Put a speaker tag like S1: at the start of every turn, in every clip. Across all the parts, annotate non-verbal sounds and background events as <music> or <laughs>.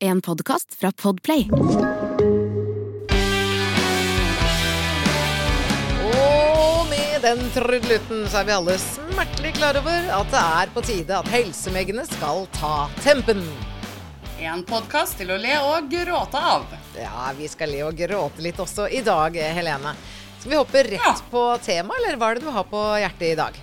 S1: En podkast fra Podplay.
S2: Og med den trudelutten så er vi alle smertelig klar over at det er på tide at helsemeggene skal ta tempen.
S3: En podkast til å le og gråte av.
S2: Ja, vi skal le og gråte litt også i dag, Helene. Skal vi hoppe rett
S3: Ja.
S2: på temaet, eller hva er det du har på hjertet i dag?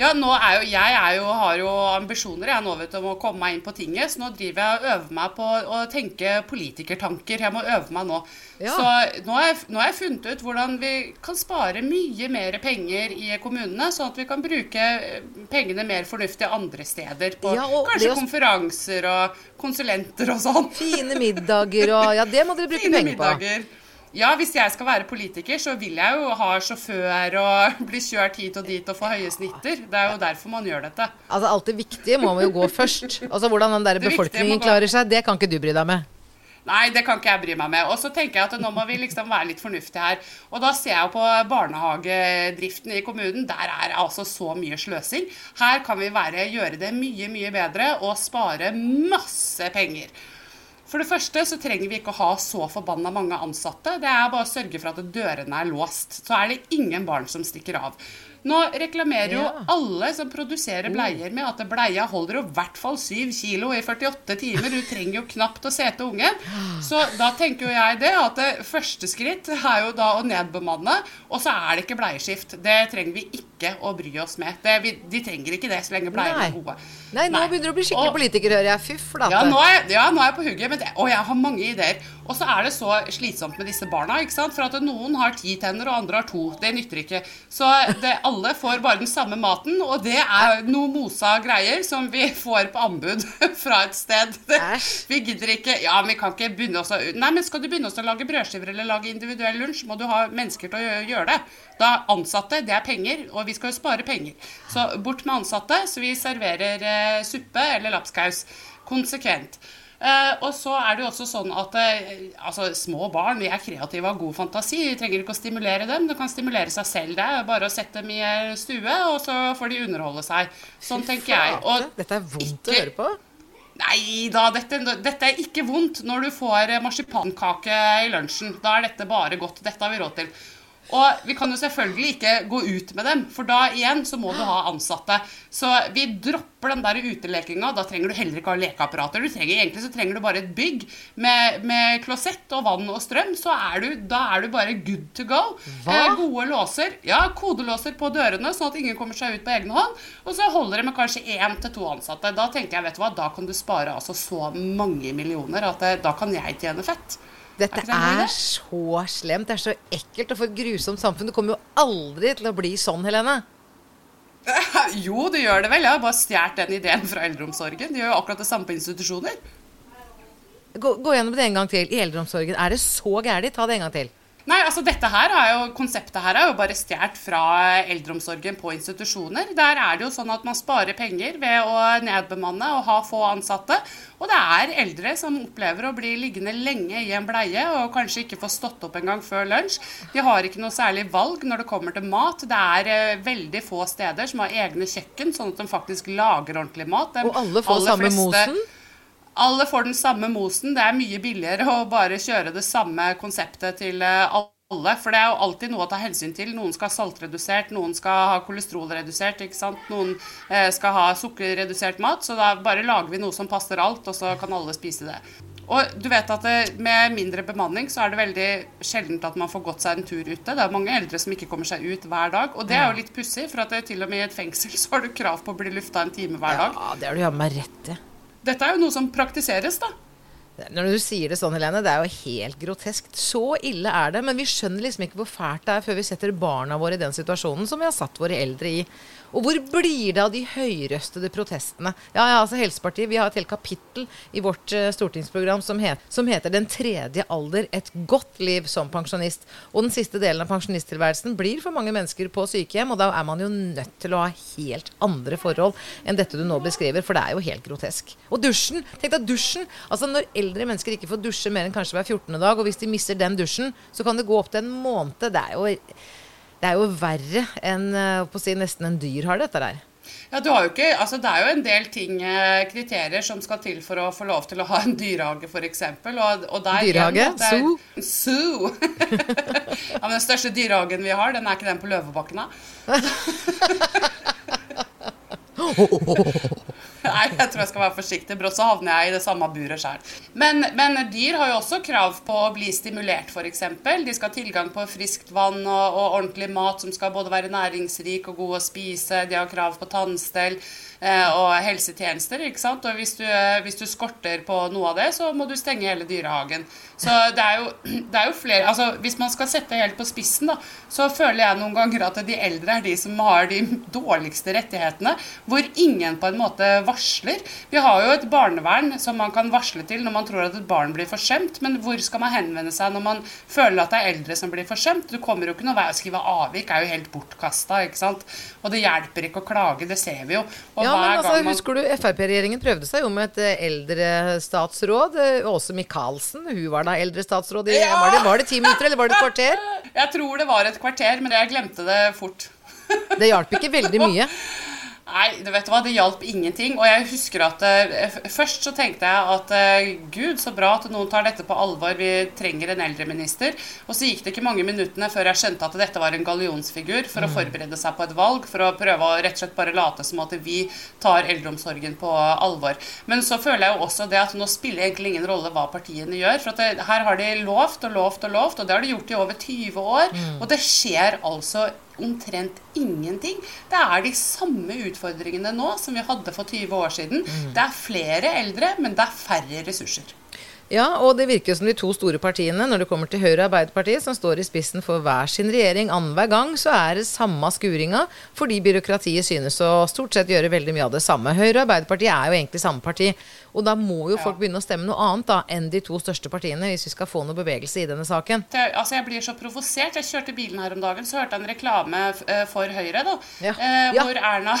S3: Ja, nå er jo, Jeg er jo, har jo ambisjoner jeg nå vet om å komme meg inn på tinget, så nå driver jeg og øver meg på å tenke politikertanker. Jeg må øve meg nå.
S2: Ja.
S3: Så nå har, jeg, nå har jeg funnet ut hvordan vi kan spare mye mer penger i kommunene, sånn at vi kan bruke eh, pengene mer fornuftig andre steder. På
S2: Ja,
S3: kanskje
S2: også...
S3: konferanser og konsulenter og sånn.
S2: Fine middager og Ja, det må dere bruke
S3: Fine
S2: penger på.
S3: Ja, hvis jeg skal være politiker, så vil jeg jo ha sjåfør og <laughs> bli kjørt hit og dit og få høye snitter. Det er jo derfor man gjør dette.
S2: Altså, alt det viktige må jo gå først. Altså, Hvordan den der befolkningen klarer seg, det kan ikke du bry deg med.
S3: Nei, det kan ikke jeg bry meg med. Og så tenker jeg at nå må vi liksom være litt fornuftige her. Og da ser jeg jo på barnehagedriften i kommunen. Der er det altså så mye sløsing. Her kan vi være, gjøre det mye, mye bedre og spare masse penger. For det første så trenger vi ikke å ha så forbanna mange ansatte. Det er bare å sørge for at dørene er låst. Så er det ingen barn som stikker av. Nå reklamerer jo
S2: Ja.
S3: alle som produserer bleier med at bleia holder i hvert fall 7 kilo i 48 timer. Du trenger jo knapt å sete ungen. Så da tenker jo jeg det at det første skritt er jo da å nedbemanne. Og så er det ikke bleieskift. Det trenger vi ikke å bry oss med. Det, vi, de trenger ikke det så lenge bleiene er gode.
S2: Nei, nå begynner du å bli skikkelig
S3: Og-
S2: politiker, hører jeg. Fy flate.
S3: ja, nå er, ja, nå er jeg på hugget. Men det, og jeg har mange ideer. Og så er det så slitsomt med disse barna. ikke sant? For at noen har ti tenner, og andre har to. Det nytter ikke. Så det, alle får bare den samme maten, og det er noe mosa greier som vi får på anbud <laughs> fra et sted. Vi gidder ikke Ja, vi kan ikke begynne oss å Nei, men skal du begynne oss å lage brødskiver eller lage individuell lunsj, må du ha mennesker til å gjøre det. Da Ansatte, det er penger, og vi skal jo spare penger. Så bort med ansatte, så vi serverer eh, suppe eller lapskaus. Konsekvent. Eh, og så er det jo også sånn at eh, altså, små barn er kreative og har god fantasi. Vi trenger ikke å stimulere dem, de kan stimulere seg selv. Det er bare å sette dem i eh, stue, og så får de underholde seg. Sånn tenker jeg. Og
S2: Dette er vondt å
S3: ikke-
S2: høre på.
S3: Nei da, dette, dette er ikke vondt når du får marsipankake i lunsjen. Da er dette bare godt. Dette har vi råd til. Og vi kan jo selvfølgelig ikke gå ut med dem, for da igjen så må du ha ansatte. Så vi dropper den der utelekinga. Da trenger du heller ikke ha lekeapparater. Du trenger, egentlig så trenger du bare et bygg med, med klosett og vann og strøm. Så er du, da er du bare good to go. Eh, gode låser. Ja, kodelåser på dørene, sånn at ingen kommer seg ut på egen hånd. Og så holder det med kanskje én til to ansatte. Da tenker jeg, vet du hva, da kan du spare altså så mange millioner at eh, da kan jeg tjene fett.
S2: Dette
S3: Er
S2: er så slemt. Det er så ekkelt og for et grusomt samfunn. Det kommer jo aldri til å bli sånn, Helene. <laughs>
S3: Jo, det gjør det vel. Jeg har bare stjålet den ideen fra eldreomsorgen. De gjør jo akkurat det samme på institusjoner.
S2: Gå, gå gjennom det en gang til. I eldreomsorgen. Er det så gærent? Ta det en gang til.
S3: Nei, altså dette her er jo, Konseptet her er jo bare stjålet fra eldreomsorgen på institusjoner. Der er det jo sånn at man sparer penger ved å nedbemanne og ha få ansatte. Og det er eldre som opplever å bli liggende lenge i en bleie og kanskje ikke få stått opp engang før lunsj. De har ikke noe særlig valg når det kommer til mat. Det er eh, veldig få steder som har egne kjøkken, sånn at de faktisk lager ordentlig mat. De
S2: Og alle får samme
S3: fleste-
S2: mosen?
S3: Alle får den samme mosen. Det er mye billigere å bare kjøre det samme konseptet til eh, alle. For det er jo alltid noe å ta hensyn til. Noen skal ha saltredusert, noen skal ha kolesterolredusert, ikke sant? noen eh, skal ha sukkerredusert mat. Så da bare lager vi noe som passer alt, og så kan alle spise det. Og du vet at Med mindre bemanning så er det veldig sjeldent at man får gått seg en tur ute. Det er mange eldre som ikke kommer seg ut hver dag. Og det er jo litt pussig, for at det, til og med i et fengsel så har du krav på å bli lufta en time hver dag.
S2: Ja, det har du jammen rett i.
S3: Dette er jo noe som praktiseres, da.
S2: Når du sier det sånn, Helene, det er jo helt groteskt. Så ille er det. Men vi skjønner liksom ikke hvor fælt det er før vi setter barna våre i den situasjonen som vi har satt våre eldre i. Og hvor blir det av de høyrøstede protestene? Ja, ja, altså Helsepartiet, vi har et helt kapittel i vårt uh, stortingsprogram som, het, som heter 'Den tredje alder et godt liv som pensjonist'. Og den siste delen av pensjonisttilværelsen blir for mange mennesker på sykehjem, og da er man jo nødt til å ha helt andre forhold enn dette du nå beskriver, for det er jo helt grotesk. Og dusjen! Tenk deg dusjen! Altså Når eldre mennesker ikke får dusje mer enn kanskje hver 14. dag, og hvis de mister den dusjen, så kan det gå opp til en måned. Det er jo, det er jo verre enn eh, si, nesten en dyr har dette der.
S3: Ja, du har jo ikke, altså Det er jo en del ting, eh, kriterier, som skal til for å få lov til å ha en dyrehage, f.eks. Og, og der
S2: Dyrehage?
S3: Zoo? Zoo? <laughs> ja, men Den største dyrehagen vi har, den er ikke den på Løvebakken, da? <laughs> <laughs> Nei, jeg tror jeg skal være forsiktig, brått så havner jeg i det samme buret sjøl. Men, men dyr har jo også krav på å bli stimulert, f.eks. De skal ha tilgang på friskt vann og, og ordentlig mat som skal både være næringsrik og god å spise. De har krav på tannstell eh, og helsetjenester. ikke sant? Og hvis du, eh, hvis du skorter på noe av det, så må du stenge hele dyrehagen. Så det er jo, <clears throat> det er jo flere altså Hvis man skal sette helt på spissen, da, så føler jeg noen ganger at de eldre er de som har de dårligste rettighetene, hvor ingen på en måte varsler. Vi har jo et barnevern som man kan varsle til når man tror at et barn blir forsømt, men hvor skal man henvende seg når man føler at det er eldre som blir forsømt? Du kommer jo ikke noe vei å skrive avvik, er jo helt bortkasta, ikke sant. Og det hjelper ikke å klage, det ser vi jo. Og
S2: Ja, men altså,
S3: man
S2: Husker du Frp-regjeringen prøvde seg jo med et eldre eldrestatsråd. eh, Åse Michaelsen, hun var da eldrestatsråd i
S3: Ja!
S2: var, det, var det ti minutter, eller var det et kvarter? <laughs>
S3: Jeg tror det var et kvarter, men jeg glemte det fort.
S2: Det hjalp ikke veldig mye. <laughs>
S3: Nei, du vet hva, det hjalp ingenting. Og jeg husker at eh, først så tenkte jeg at eh, gud, så bra at noen tar dette på alvor, vi trenger en eldreminister. Og så gikk det ikke mange minuttene før jeg skjønte at dette var en gallionsfigur for å forberede seg på et valg, for å prøve å rett og slett bare late som at vi tar eldreomsorgen på alvor. Men så føler jeg jo også det at nå spiller egentlig ingen rolle hva partiene gjør. For det, her har de lovt og lovt og lovt, og det har de gjort i over 20 år. Og det skjer altså omtrent ingenting. Det er de samme utfordringene nå som vi hadde for 20 år siden. Det er flere eldre, men det er færre ressurser.
S2: Ja, og det virker som de to store partiene, når det kommer til Høyre og Arbeiderpartiet, som står i spissen for hver sin regjering annenhver gang, så er det samme skuringa, fordi byråkratiet synes å stort sett gjøre veldig mye av det samme. Høyre og Arbeiderpartiet er jo egentlig samme parti, og da må jo folk begynne å stemme noe annet da enn de to største partiene, hvis vi skal få noe bevegelse i denne saken.
S3: Det, altså Jeg blir så provosert. Jeg kjørte bilen her om dagen, så hørte jeg en reklame eh, for Høyre. da,
S2: Ja.
S3: eh. Hvor Erna,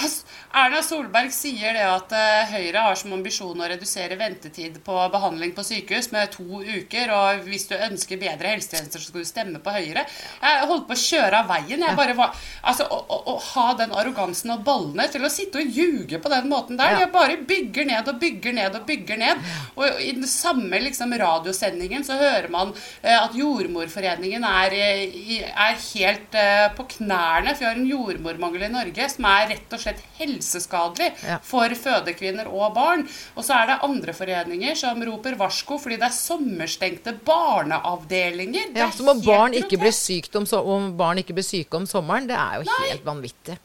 S3: Erna Solberg sier det at eh, Høyre har som ambisjon å redusere ventetid på behandling på sykehus med to uker. Og hvis du ønsker bedre helsetjenester, så skal du stemme på Høyre. Jeg holdt på å kjøre av veien. jeg bare var, altså Å, å, å ha den arrogansen og ballene til å sitte og ljuge på den måten der. Jeg bare bygger ned og bygger ned og bygger ned. Og i den samme liksom, radiosendingen så hører man eh, at Jordmorforeningen er, eh, er helt eh, på knærne. For vi har en jordmormangel i Norge som er rett og slett helseskadelig for fødekvinner og barn. Og så er det andre foreninger som roper varsko fordi det er sommerstengte barneavdelinger.
S2: Ja, Som om barn ikke blir sykt om, om barn ikke blir syke om sommeren. Det er jo helt vanvittig.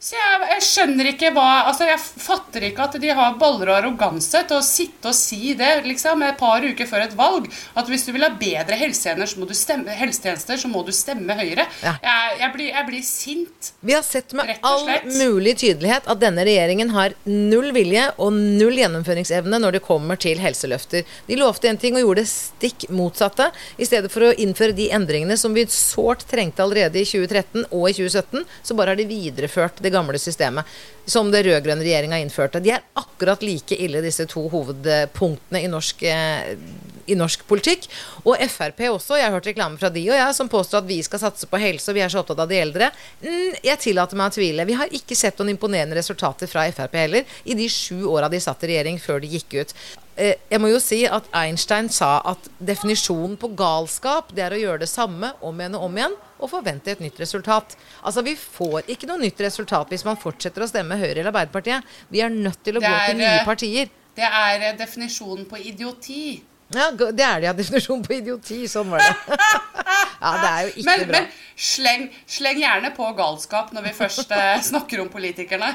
S3: Så jeg, jeg skjønner ikke hva Altså, jeg fatter ikke at de har baller og arroganse til å sitte og si det liksom et par uker før et valg. At hvis du vil ha bedre helsetjenester, så må du stemme, helsetjenester, så må du stemme Høyre.
S2: Ja.
S3: Jeg, jeg, blir, jeg blir sint.
S2: Vi har sett med all mulig tydelighet at denne regjeringen har null vilje og null gjennomføringsevne når det kommer til helseløfter. De lovte en ting og gjorde det stikk motsatte. I stedet for å innføre de endringene som vi sårt trengte allerede i 2013 og i 2017, så bare har de videreført det gamle systemet som det rød-grønne regjeringa innførte. De er akkurat like ille, disse to hovedpunktene i norsk eh, i norsk politikk. Og Frp også. Jeg har hørt reklame fra de og jeg som påstår at vi skal satse på helse og vi er så opptatt av de eldre. Mm, jeg tillater meg å tvile. Vi har ikke sett noen imponerende resultater fra Frp heller i de sju åra de satt i regjering før de gikk ut. Eh, Jeg må jo si at Einstein sa at definisjonen på galskap det er å gjøre det samme om igjen og om igjen og forvente et nytt resultat. Altså Vi får ikke noe nytt resultat hvis man fortsetter å stemme Høyre eller Arbeiderpartiet. Vi er nødt til å
S3: er,
S2: gå til nye
S3: eh,
S2: partier.
S3: Det er eh, definisjonen på idioti.
S2: Ja, det er det, ja. <laughs> Definisjonen på idioti. Sånn var det. <laughs> ja, det er jo ikke
S3: Men,
S2: bra.
S3: men sleng, sleng gjerne på galskap når vi først eh, <laughs> snakker om politikerne.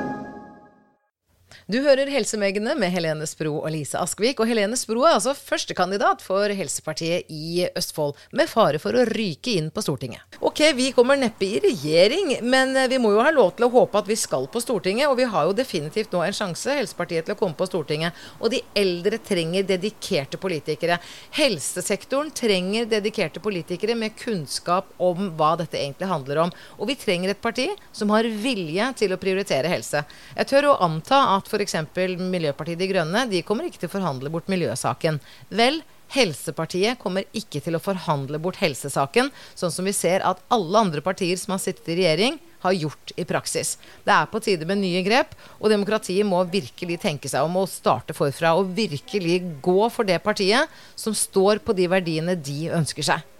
S2: Du hører Helsemegene med Helene Spro og Lise Askvik. Og Helene Spro er altså førstekandidat for Helsepartiet i Østfold, med fare for å ryke inn på Stortinget. Ok, vi kommer neppe i regjering, men vi må jo ha lov til å håpe at vi skal på Stortinget. Og vi har jo definitivt nå en sjanse, Helsepartiet, til å komme på Stortinget. Og de eldre trenger dedikerte politikere. Helsesektoren trenger dedikerte politikere med kunnskap om hva dette egentlig handler om. Og vi trenger et parti som har vilje til å prioritere helse. Jeg tør å anta at f.eks. Miljøpartiet De Grønne de kommer ikke til å forhandle bort miljøsaken. Vel, Helsepartiet kommer ikke til å forhandle bort helsesaken, sånn som vi ser at alle andre partier som har sittet i regjering, har gjort i praksis. Det er på tide med nye grep, og demokratiet må virkelig tenke seg om å starte forfra og virkelig gå for det partiet som står på de verdiene de ønsker seg.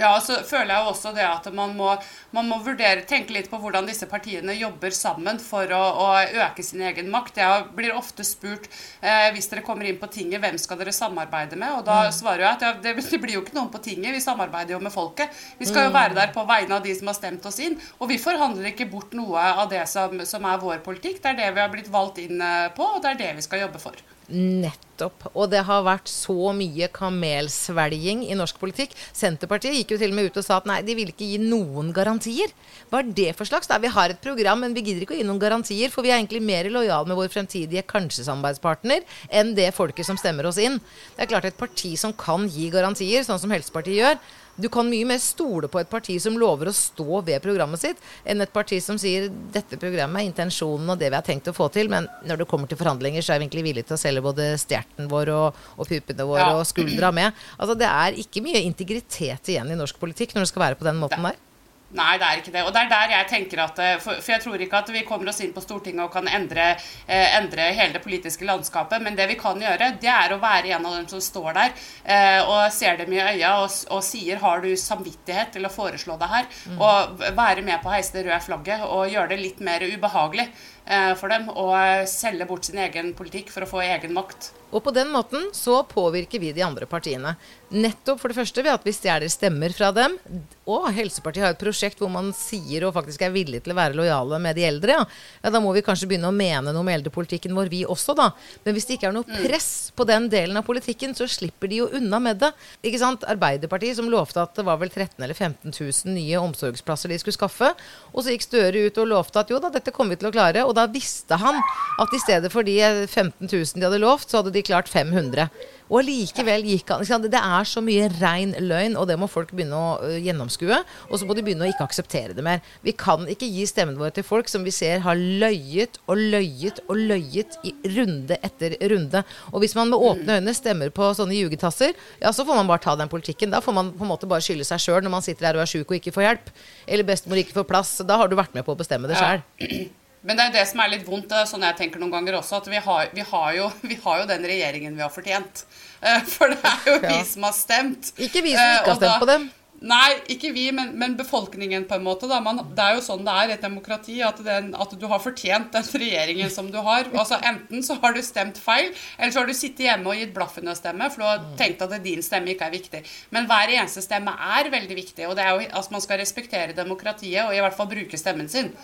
S3: Ja, så føler jeg også det at man må, man må vurdere, tenke litt på hvordan disse partiene jobber sammen for å, å øke sin egen makt. Jeg blir ofte spurt eh, hvis dere kommer inn på tinget, hvem skal dere samarbeide med? Og da svarer jeg at ja, det, det blir jo ikke noen på tinget, vi samarbeider jo med folket. Vi skal jo være der på vegne av de som har stemt oss inn. Og vi forhandler ikke bort noe av det som, som er vår politikk. Det er det vi har blitt valgt inn eh, på, og det er det vi skal jobbe for.
S2: Nettopp. Og det har vært så mye kamelsvelging i norsk politikk. Senterpartiet gikk jo til og med ut og sa at nei, de ville ikke gi noen garantier. Hva er det for slags? Da? Vi har et program, men vi gidder ikke å gi noen garantier, for vi er egentlig mer lojale med vår fremtidige kanskje-samarbeidspartner enn det folket som stemmer oss inn. Det er klart et parti som kan gi garantier, sånn som Helsepartiet gjør, du kan mye mer stole på et parti som lover å stå ved programmet sitt, enn et parti som sier dette programmet er intensjonen og det vi har tenkt å få til, men når det kommer til forhandlinger, så er vi egentlig villige til å selge både stjerten vår og, og pupene våre
S3: Ja.
S2: og skuldra med. Altså Det er ikke mye integritet igjen i norsk politikk når det skal være på den måten der.
S3: Nei, det er ikke det. Og det er der jeg tenker at eh, For, for jeg tror ikke at vi kommer oss inn på Stortinget og kan endre, eh, endre hele det politiske landskapet. Men det vi kan gjøre, det er å være en av dem som står der eh, og ser dem i øya og, og sier har du samvittighet til å foreslå det her? Og være med på å heise det røde flagget og gjøre det litt mer ubehagelig eh, for dem. Eh, selge bort sin egen politikk for å få egen makt.
S2: Og på den måten så påvirker vi de andre partiene. Nettopp for det første ved at vi stjeler stemmer fra dem. Og Helsepartiet har et prosjekt hvor man sier og faktisk er villig til å være lojale med de eldre. Ja. ja, Da må vi kanskje begynne å mene noe med eldrepolitikken vår, vi også, da. Men hvis det ikke er noe press på den delen av politikken, så slipper de jo unna med det. Ikke sant? Arbeiderpartiet som lovte at det var vel 13 eller 15 000 nye omsorgsplasser de skulle skaffe. Og så gikk Støre ut og lovte at jo da, dette kommer vi til å klare. Og da visste han at i stedet for de 15 000 de hadde lovt, så hadde de klart 500. Og likevel gikk han? Det er så mye rein løgn, og det må folk begynne å gjennomskue. Og så må de begynne å ikke akseptere det mer. Vi kan ikke gi stemmen vår til folk som vi ser har løyet og løyet og løyet i runde etter runde. Og hvis man med åpne øyne stemmer på sånne jugetasser, ja, så får man bare ta den politikken. Da får man på en måte bare skylde seg sjøl når man sitter her og er sjuk og ikke får hjelp. Eller bestemor ikke får plass. Da har du vært med på å bestemme det sjøl. <clears throat>
S3: Men det er det som er litt vondt, det er sånn jeg tenker noen ganger også, at vi har, vi har, jo, <laughs> vi har jo den regjeringen vi har fortjent. Eh, For det er jo <laughs> vi som har stemt.
S2: Ikke vi som
S3: Eh,
S2: ikke har
S3: stemt da-
S2: på dem.
S3: Nei, ikke vi, men, men befolkningen, på en måte. Man, det er jo sånn det er i et demokrati, at, den, at du har fortjent den <laughs> regjeringen som du har. Altså Enten så har du stemt feil, eller så har du sittet hjemme og gitt blaffen i å stemme, for du har tenkt at din stemme ikke er viktig. Men hver eneste stemme er veldig viktig, og det er jo, altså man skal respektere demokratiet og i hvert fall bruke stemmen sin.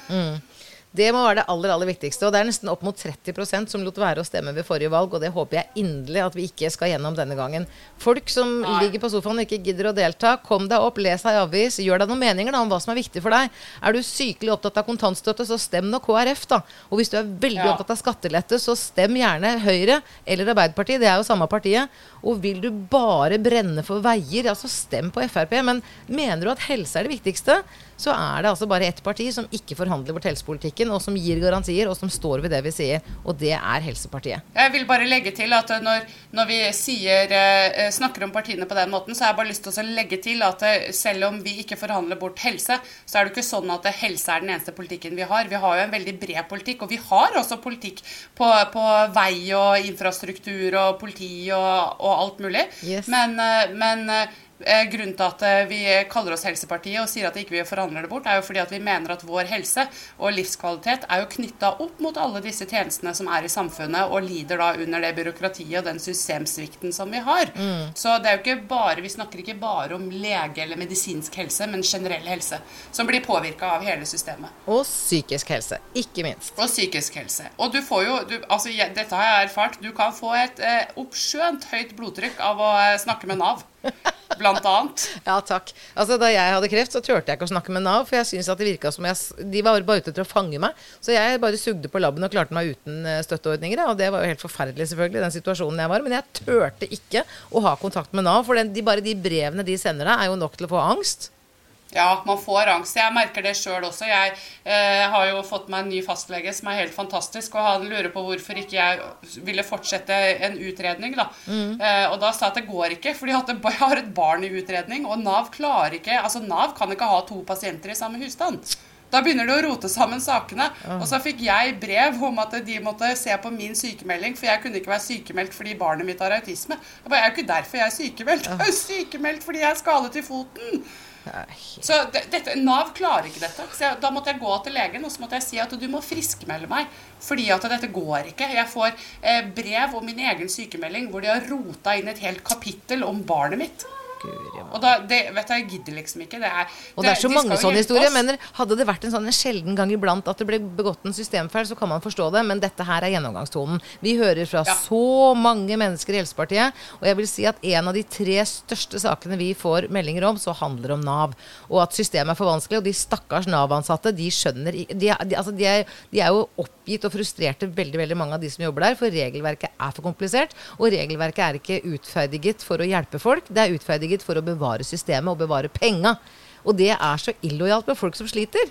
S2: Det må være det aller aller viktigste. Og det er nesten opp mot 30% som lot være å stemme ved forrige valg, og det håper jeg inderlig at vi ikke skal gjennom denne gangen. Folk som
S3: Nei.
S2: ligger på sofaen og ikke gidder å delta, kom deg opp, les ei avis, gjør deg noen meninger da, om hva som er viktig for deg. Er du sykelig opptatt av kontantstøtte, så stem nå KrF, da. Og hvis du er veldig
S3: Ja.
S2: opptatt av skattelette, så stem gjerne Høyre eller Arbeiderpartiet. Det er jo samme partiet. Og vil du bare brenne for veier, ja, så stem på Frp. Men mener du at helse er det viktigste, så er det altså bare ett parti som ikke forhandler bort helsepolitikken, og som gir garantier, og som står ved det vi sier. Og det er Helsepartiet.
S3: Jeg vil bare legge til at eh, når, når vi sier, eh, snakker om partiene på den måten, så har jeg bare lyst til å legge til at eh, selv om vi ikke forhandler bort helse, så er det ikke sånn at eh, helse er den eneste politikken vi har. Vi har jo en veldig bred politikk, og vi har også politikk på, på vei og infrastruktur og politi og, og alt mulig.
S2: Yes.
S3: Men, eh, men eh, grunnen til at eh, vi kaller oss Helsepartiet og sier at ikke vi forhandler det bort, er jo fordi at vi mener at vår helse og livskvalitet er jo knytta opp mot alle disse tjenestene som er i samfunnet, og lider da under det byråkratiet og den systemsvikten som vi har. Så det er jo ikke bare, vi snakker ikke bare om lege eller medisinsk helse, men generell helse, som blir påvirka av hele systemet.
S2: Og psykisk helse, ikke minst.
S3: Og psykisk helse. Og du får jo du, altså, Dette har jeg erfart. Du kan få et eh, oppskjønt høyt blodtrykk av å eh, snakke med Nav. Blant annet.
S2: Ja, takk. Altså, Da jeg hadde kreft, så turte jeg ikke å snakke med Nav, for jeg syntes at det virka som jeg, de var bare ute etter å fange meg. Så jeg bare sugde på labben og klarte meg uten eh, støtteordninger. Og det var jo helt forferdelig, selvfølgelig, den situasjonen jeg var. Men jeg turte ikke å ha kontakt med Nav, for den, de, bare de brevene de sender deg, er jo nok til å få angst.
S3: Ja, man får angst. Jeg merker det sjøl også. Jeg eh, har jo fått meg en ny fastlege som er helt fantastisk, og han lurer på hvorfor ikke jeg ville fortsette en utredning. Da. Eh, og da sa jeg at det går ikke, fordi jeg har et barn i utredning, og Nav klarer ikke Altså, Nav kan ikke ha to pasienter i samme husstand. Da begynner de å rote sammen sakene. Og så fikk jeg brev om at de måtte se på min sykemelding, for jeg kunne ikke være sykemeldt fordi barnet mitt har autisme. Jeg bare, jeg er jo ikke derfor jeg er sykemeldt. Jeg er sykemeldt fordi jeg er skadet i foten. Så dette, Nav klarer ikke dette. Jeg, da måtte jeg gå til legen og så måtte jeg si at du må friskmelde meg. Fordi at dette går ikke. Jeg får eh, brev om min egen sykemelding hvor de har rota inn et helt kapittel om barnet mitt. Og da, det, vet du, Jeg gidder liksom ikke. Det er,
S2: Og det er så
S3: de
S2: mange sånne historier. Mener, hadde det vært en sånn en sjelden gang iblant at det ble begått en systemfeil, så kan man forstå det, men dette her er gjennomgangstonen. Vi hører fra
S3: Ja.
S2: så mange mennesker i Helsepartiet, og jeg vil si at en av de tre største sakene vi får meldinger om, så handler om Nav. Og at systemet er for vanskelig, og de stakkars Nav-ansatte, de skjønner de, de, altså de, er, de er jo oppgitt og frustrerte, veldig veldig mange av de som jobber der, for regelverket er for komplisert, og regelverket er ikke utferdiget for å hjelpe folk, det er utferdiget for å bevare systemet og bevare penga. Og det er så illojalt med folk som sliter.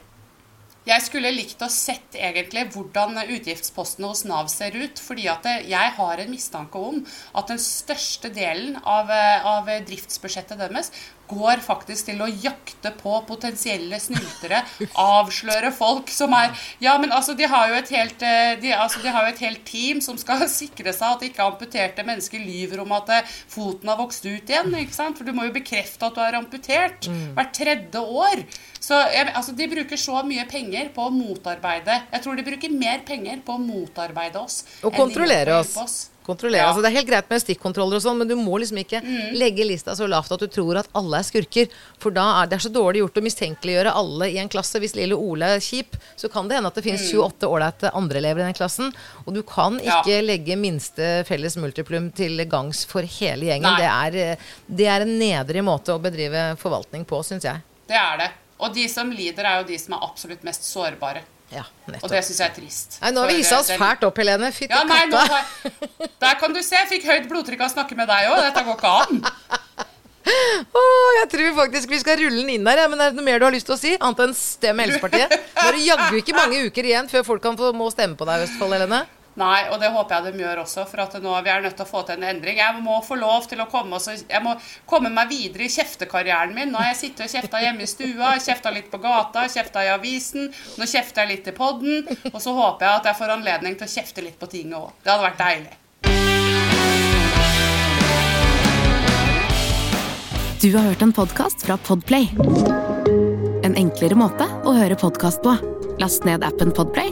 S3: Jeg skulle likt å sett egentlig hvordan utgiftspostene hos Nav ser ut. fordi at jeg har en mistanke om at den største delen av, eh, av driftsbudsjettet deres går faktisk til å jakte på potensielle snyltere. <laughs> Avsløre folk som er Ja, men altså, de har jo et helt, eh, de, altså, de har jo et helt team som skal <laughs> sikre seg at ikke amputerte mennesker lyver om at eh, foten har vokst ut igjen. ikke sant? For du må jo bekrefte at du er amputert hvert tredje år. Så jeg, altså, De bruker så mye penger på å motarbeide Jeg tror de bruker mer penger på å motarbeide oss
S2: Og kontrollere oss.
S3: oss.
S2: Kontrollere.
S3: Ja.
S2: Altså, det er helt greit med stikkontroller og sånn, men du må liksom ikke legge lista så lavt at du tror at alle er skurker. For da er det er så dårlig gjort å mistenkeliggjøre alle i en klasse. Hvis lille Ole er kjip, så kan det hende at det finnes 28 ålreite andre elever i den klassen. Og du kan
S3: Ja.
S2: ikke legge minste felles multiplum til gangs for hele gjengen. Det er, eh, det er en nedrig måte å bedrive forvaltning på, syns jeg.
S3: Det er det. Og de som lider, er jo de som er absolutt mest sårbare.
S2: Ja,
S3: Og det syns jeg er trist.
S2: Nei, nå har vi hissa oss fælt opp, Helene. Fytti
S3: Ja, nei,
S2: katta.
S3: har Der kan du se. Jeg fikk høyt blodtrykk av å snakke med deg òg. Dette går ikke an. <laughs>
S2: Åh, jeg tror faktisk vi skal rulle den inn her, ja. men er det noe mer du har lyst til å si? Annet enn stem Helsepartiet? Nå er det jaggu ikke mange uker igjen før folk kan få, må stemme på deg i Østfold, Helene.
S3: Nei, og det håper jeg de gjør også, for at nå vi er nødt til å få til en endring. Jeg må få lov til å komme, også, jeg må komme meg videre i kjeftekarrieren min. Nå har jeg sittet og kjefta hjemme i stua, kjefta litt på gata, kjefta i avisen. Nå kjefter jeg litt i podden, og så håper jeg at jeg får anledning til å kjefte litt på tinget òg. Det hadde vært deilig.
S4: Du har hørt en podkast fra Podplay. En enklere måte å høre podkast på. Last ned appen Podplay,